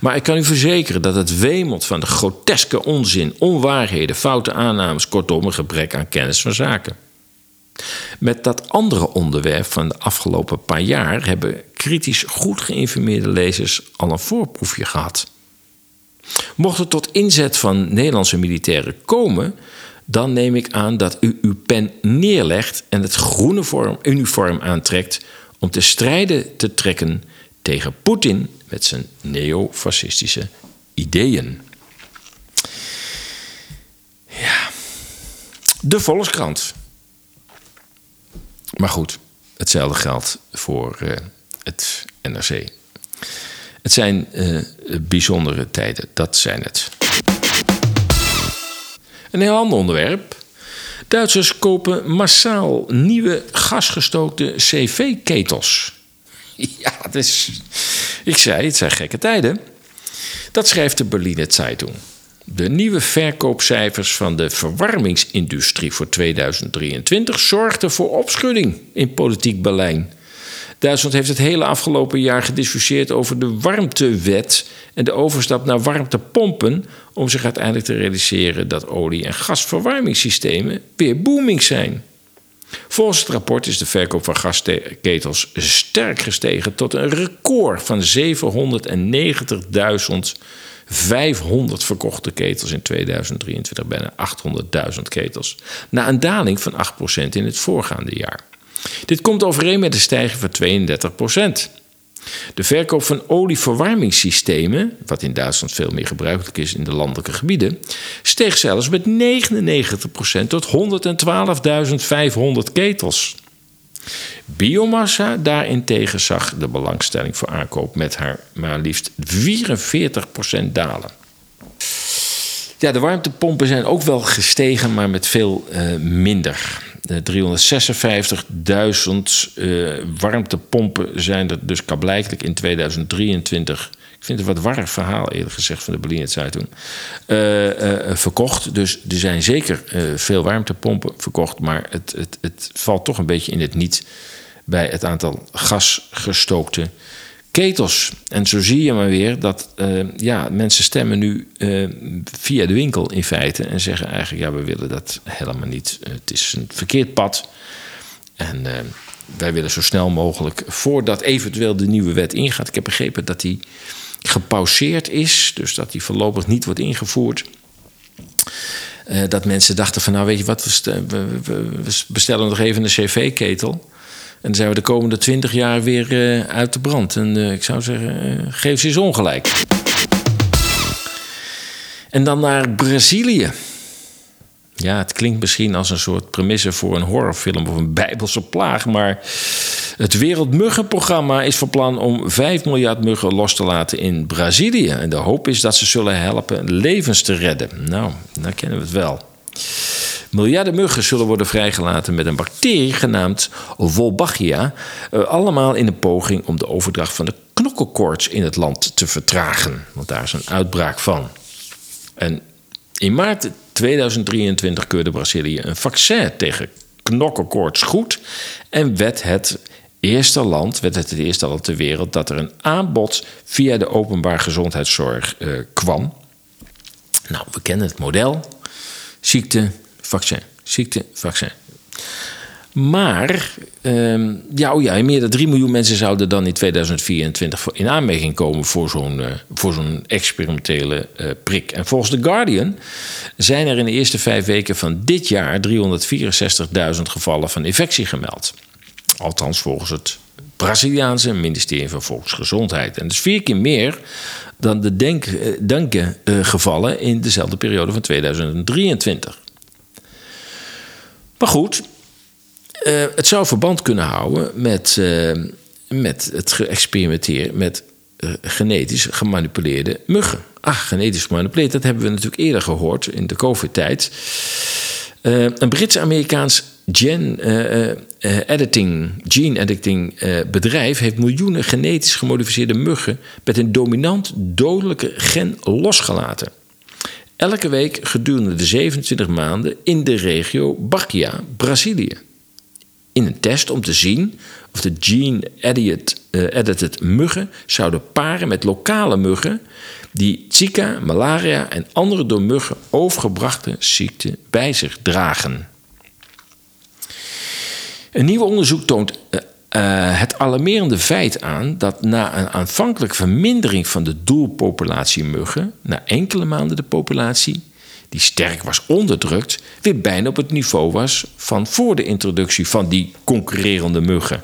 Maar ik kan u verzekeren dat het wemelt van de groteske onzin, onwaarheden, foute aannames, kortom een gebrek aan kennis van zaken. Met dat andere onderwerp van de afgelopen paar jaar hebben kritisch goed geïnformeerde lezers al een voorproefje gehad. Mocht het tot inzet van Nederlandse militairen komen, dan neem ik aan dat u uw pen neerlegt en het groene uniform aantrekt om te strijden te trekken tegen Poetin met zijn neofascistische ideeën. Ja, de Volkskrant. Maar goed, hetzelfde geldt voor uh, het NRC. Het zijn uh, bijzondere tijden, dat zijn het. Een heel ander onderwerp. Duitsers kopen massaal nieuwe gasgestookte CV-ketels. Ja, is. Ik zei, het zijn gekke tijden. Dat schrijft de Berliner Zeitung. De nieuwe verkoopcijfers van de verwarmingsindustrie voor 2023 zorgden voor opschudding in politiek Berlijn. Duitsland heeft het hele afgelopen jaar gediscussieerd over de warmtewet en de overstap naar warmtepompen om zich uiteindelijk te realiseren dat olie- en gasverwarmingssystemen weer booming zijn. Volgens het rapport is de verkoop van gasketels sterk gestegen tot een record van 790.500 verkochte ketels in 2023, bijna 800.000 ketels, na een daling van 8% in het voorgaande jaar. Dit komt overeen met een stijging van 32%. De verkoop van olieverwarmingssystemen, wat in Duitsland veel meer gebruikelijk is in de landelijke gebieden, steeg zelfs met 99% tot 112.500 ketels. Biomassa daarentegen zag de belangstelling voor aankoop met haar maar liefst 44% dalen. Ja, de warmtepompen zijn ook wel gestegen, maar met veel uh, minder. 356.000 uh, warmtepompen zijn er dus kablijkelijk in 2023. Ik vind het een wat warrig verhaal, eerlijk gezegd, van de Berliner Zeitung. Uh, verkocht. Dus er zijn zeker veel warmtepompen verkocht. Maar het, het, het valt toch een beetje in het niet bij het aantal gasgestookte ketels. En zo zie je maar weer dat uh, ja, mensen stemmen nu uh, via de winkel in feite en zeggen eigenlijk: ja, we willen dat helemaal niet. Het is een verkeerd pad. En wij willen zo snel mogelijk, voordat eventueel de nieuwe wet ingaat. Ik heb begrepen dat die gepauzeerd is, dus dat die voorlopig niet wordt ingevoerd. dat mensen dachten van nou weet je wat, we, we bestellen nog even een cv-ketel. En dan zijn we de komende twintig jaar weer uh, uit de brand. En uh, ik zou zeggen, uh, geef ze eens ongelijk. En dan naar Brazilië. Ja, het klinkt misschien als een soort premisse voor een horrorfilm of een bijbelse plaag, maar het Wereldmuggenprogramma is van plan om 5 miljard muggen los te laten in Brazilië. En de hoop is dat ze zullen helpen levens te redden. Nou, dan kennen we het wel. Miljarden muggen zullen worden vrijgelaten met een bacterie genaamd Wolbachia. Eh, allemaal in een poging om de overdracht van de knokkelkoorts in het land te vertragen. Want daar is een uitbraak van. En in maart 2023 keurde Brazilië een vaccin tegen knokkelkoorts goed. En werd het eerste land, werd het het eerste land ter wereld dat er een aanbod via de openbaar gezondheidszorg uh, kwam. Nou, we kennen het model. Ziekte, vaccin. Ziekte, vaccin. Maar, um, ja, oh ja, meer dan 3 miljoen mensen zouden dan in 2024 in aanmerking komen voor zo'n uh, voor zo'n experimentele uh, prik. En volgens The Guardian zijn er in de eerste vijf weken van dit jaar 364.000 gevallen van infectie gemeld. Althans, volgens het Braziliaanse ministerie van Volksgezondheid. En is vier keer meer dan de denk, uh, denkengevallen in dezelfde periode van 2023. Maar goed, uh, het zou verband kunnen houden met, uh, met het geëxperimenteren met uh, genetisch gemanipuleerde muggen. Ach, genetisch gemanipuleerd, dat hebben we natuurlijk eerder gehoord in de COVID-tijd. een Brits-Amerikaans gene editing, gene editing bedrijf heeft miljoenen genetisch gemodificeerde muggen met een dominant dodelijke gen losgelaten elke week gedurende de 27 maanden in de regio Bachia, Brazilië. in een test om te zien of de gene-edited eh, muggen zouden paren met lokale muggen die Zika, malaria en andere door muggen overgebrachte ziekten bij zich dragen. Een nieuw onderzoek toont eh, het alarmerende feit aan dat na een aanvankelijke vermindering van de doelpopulatie muggen, na enkele maanden de populatie, die sterk was onderdrukt, weer bijna op het niveau was van voor de introductie van die concurrerende muggen.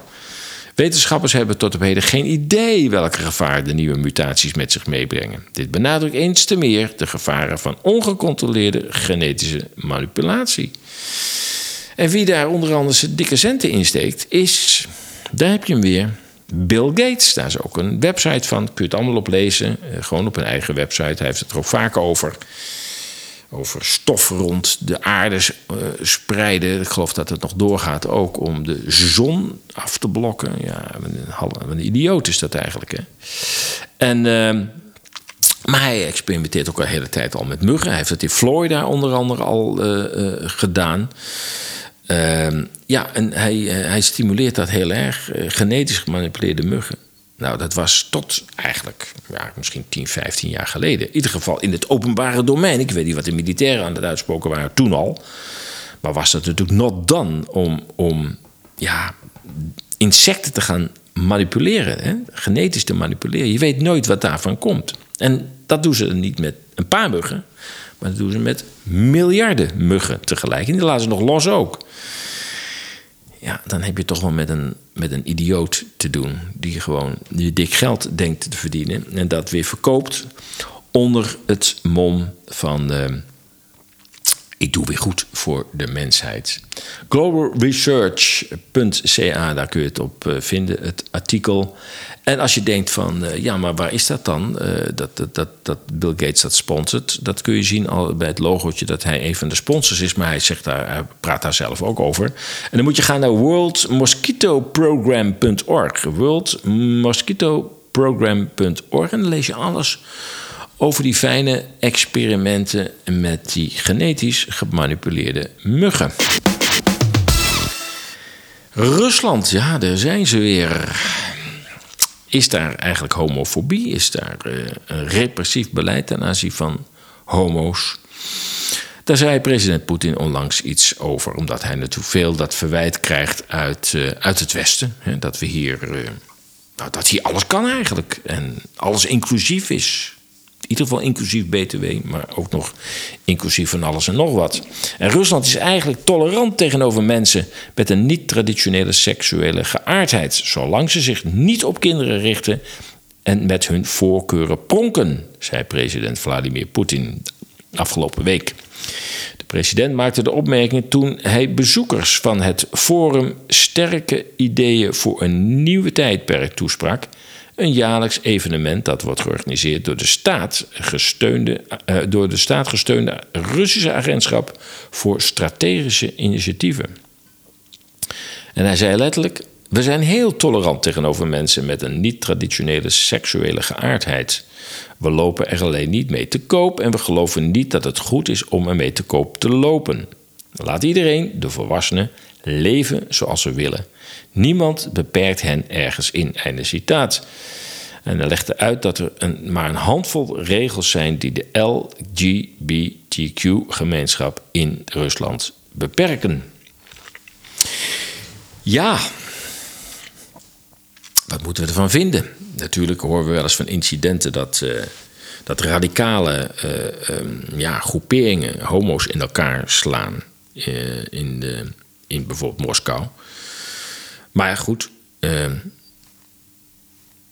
Wetenschappers hebben tot op heden geen idee welke gevaren de nieuwe mutaties met zich meebrengen. Dit benadrukt eens te meer de gevaren van ongecontroleerde genetische manipulatie. En wie daar onder andere zijn dikke centen in steekt, is, daar heb je hem weer, Bill Gates. Daar is ook een website van, kun je het allemaal op lezen. Eh, gewoon op een eigen website. Hij heeft het er ook vaak over over stof rond de aarde uh, spreiden. Ik geloof dat het nog doorgaat ook om de zon af te blokken. Ja, een, een idioot is dat eigenlijk. Hè? En, uh, maar hij experimenteert ook al de hele tijd al met muggen. Hij heeft het in Florida onder andere al uh, gedaan. Ehm, ja, en hij, hij stimuleert dat heel erg. genetisch gemanipuleerde muggen. Nou, dat was tot eigenlijk ja, misschien 10, 15 jaar geleden. In ieder geval in het openbare domein. Ik weet niet wat de militairen aan het uitspoken waren toen al. Maar was dat natuurlijk not dan om, om ja, insecten te gaan manipuleren. Hè? Genetisch te manipuleren. Je weet nooit wat daarvan komt. En dat doen ze niet met een paar muggen. Maar dat doen ze met miljarden muggen tegelijk. En die laten ze nog los ook ja, dan heb je toch wel met een, met een idioot te doen. Die gewoon die dik geld denkt te verdienen. En dat weer verkoopt onder het mom van. Uh, ik doe weer goed voor de mensheid. Globalresearch.ca, daar kun je het op eh, vinden, het artikel. En als je denkt van, uh, ja, maar waar is dat dan? Uh, dat, dat, dat, dat Bill Gates dat sponsort. Dat kun je zien al bij het logootje dat hij een van de sponsors is. Maar hij, zegt daar, hij praat daar zelf ook over. En dan moet je gaan naar worldmosquitoprogram.org. Worldmosquitoprogram.org. En dan lees je alles over die fijne experimenten met die genetisch gemanipuleerde muggen. Rusland, ja, daar zijn ze weer. Is daar eigenlijk homofobie? Is daar uh, een repressief beleid ten aanzien van homo's? Daar zei president Poetin onlangs iets over, omdat hij natuurlijk veel dat verwijt krijgt uit, uh, uit het Westen. Hè, dat we hier, uh, nou, dat hier alles kan eigenlijk en alles inclusief is ieder geval inclusief BTW, maar ook nog inclusief van alles en nog wat. En Rusland is eigenlijk tolerant tegenover mensen met een niet-traditionele seksuele geaardheid, zolang ze zich niet op kinderen richten en met hun voorkeuren pronken, zei president Vladimir Poetin afgelopen week. De president maakte de opmerking toen hij bezoekers van het Forum Sterke Ideeën voor een Nieuwe Tijdperk toesprak een jaarlijks evenement dat wordt georganiseerd door de staat, gesteunde, uh, door de staat gesteunde Russische agentschap voor strategische initiatieven. En hij zei letterlijk: We zijn heel tolerant tegenover mensen met een niet-traditionele seksuele geaardheid. We lopen er alleen niet mee te koop en we geloven niet dat het goed is om ermee te koop te lopen. Laat iedereen, de volwassenen, leven zoals ze willen. Niemand beperkt hen ergens in. Einde citaat. En hij legde uit dat er een, maar een handvol regels zijn die de LGBTQ-gemeenschap in Rusland beperken. Ja, wat moeten we ervan vinden? Natuurlijk horen we wel eens van incidenten dat, uh, dat radicale uh, um, ja, groeperingen homo's in elkaar slaan. Uh, in, de, in bijvoorbeeld Moskou. Maar goed, uh,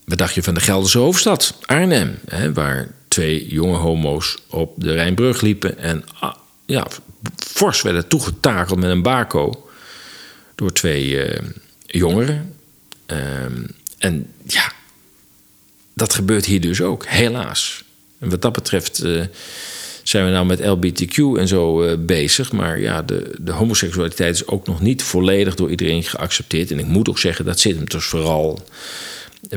wat dacht je van de Gelderse hoofdstad, Arnhem, hè, waar twee jonge homo's op de Rijnbrug liepen en ah, ja, fors werden toegetakeld met een bako door twee uh, jongeren. Um, en ja, dat gebeurt hier dus ook, helaas. En wat dat betreft uh, zijn we nou met LBTQ en zo uh, bezig. Maar ja, de, de homoseksualiteit is ook nog niet volledig door iedereen geaccepteerd. En ik moet ook zeggen, dat zit hem dus vooral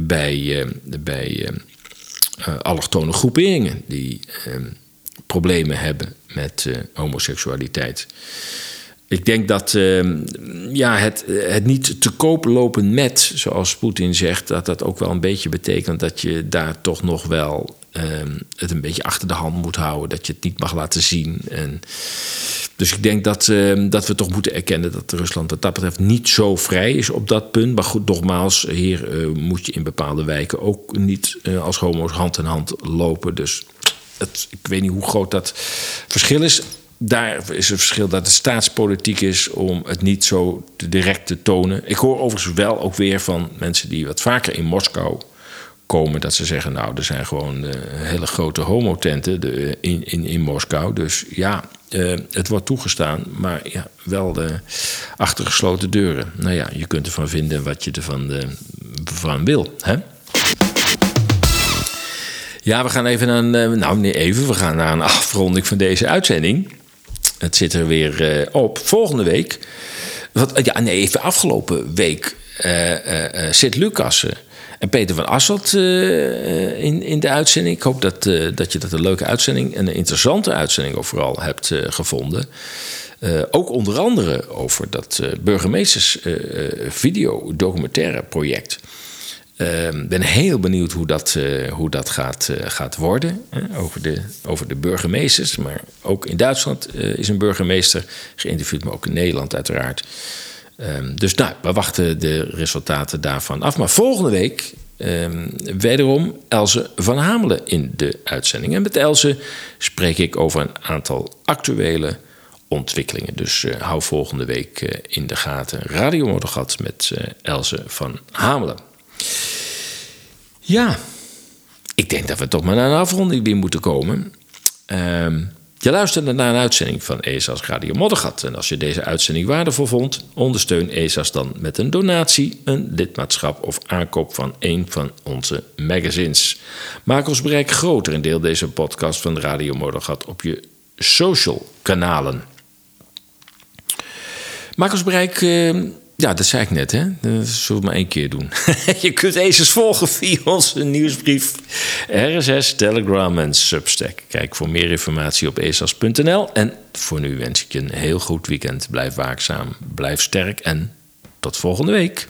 bij, uh, bij uh, allochtone groeperingen die problemen hebben met homoseksualiteit. Ik denk dat ehm, ja, het, het niet te koop lopen met, zoals Poetin zegt, dat dat ook wel een beetje betekent dat je daar toch nog wel ehm, het een beetje achter de hand moet houden. Dat je het niet mag laten zien. En, dus ik denk dat, ehm, dat we toch moeten erkennen dat Rusland wat dat betreft niet zo vrij is op dat punt. Maar goed, nogmaals, hier eh, moet je in bepaalde wijken ook niet eh, als homo's hand in hand lopen. Dus het, ik weet niet hoe groot dat verschil is daar is het verschil dat het staatspolitiek is om het niet zo direct te tonen. Ik hoor overigens wel ook weer van mensen die wat vaker in Moskou komen, dat ze zeggen: Nou, er zijn gewoon uh, hele grote homotenten de, in, in, in Moskou. Dus ja, uh, het wordt toegestaan, maar ja, wel de achter gesloten deuren. Nou ja, je kunt ervan vinden wat je ervan van wil. Hè? Ja, we gaan even naar, nou nee, even, we gaan naar een afronding van deze uitzending. Het zit er weer op. Volgende week. Wat, ja, nee, even afgelopen week. Uh, uh, zit Lucassen en Peter van Asselt in, in de uitzending. Ik hoop dat, dat je dat een leuke uitzending en een interessante uitzending overal hebt gevonden. ook onder andere over dat burgemeesters video documentaire project. Ik uh, ben heel benieuwd hoe dat, hoe dat gaat, gaat worden. Over, de, over de burgemeesters. Maar ook in Duitsland is een burgemeester geïnterviewd, maar ook in Nederland uiteraard. Um, dus nou, we wachten de resultaten daarvan af. Maar volgende week um, wederom Else van Hamelen in de uitzending. En met Else spreek ik over een aantal actuele ontwikkelingen. Dus hou volgende week in de gaten. Radio Motorgat met Else van Hamelen. Ja, ik denk dat we toch maar naar een afronding weer moeten komen. Uh, je luisterde naar een uitzending van ESA's Radio Moddergat. En als je deze uitzending waardevol vond, ondersteun ESA's dan met een donatie, een lidmaatschap of aankoop van een van onze magazines. Maak ons bereik groter en deel deze podcast van Radio Moddergat op je social kanalen. Maak ons bereik. Uh, ja, dat zei ik net, hè? Dat zullen we maar één keer doen. je kunt Aces volgen via onze nieuwsbrief, RSS, Telegram en Substack. Kijk voor meer informatie op esas.nl. En voor nu wens ik je een heel goed weekend. Blijf waakzaam, blijf sterk en tot volgende week.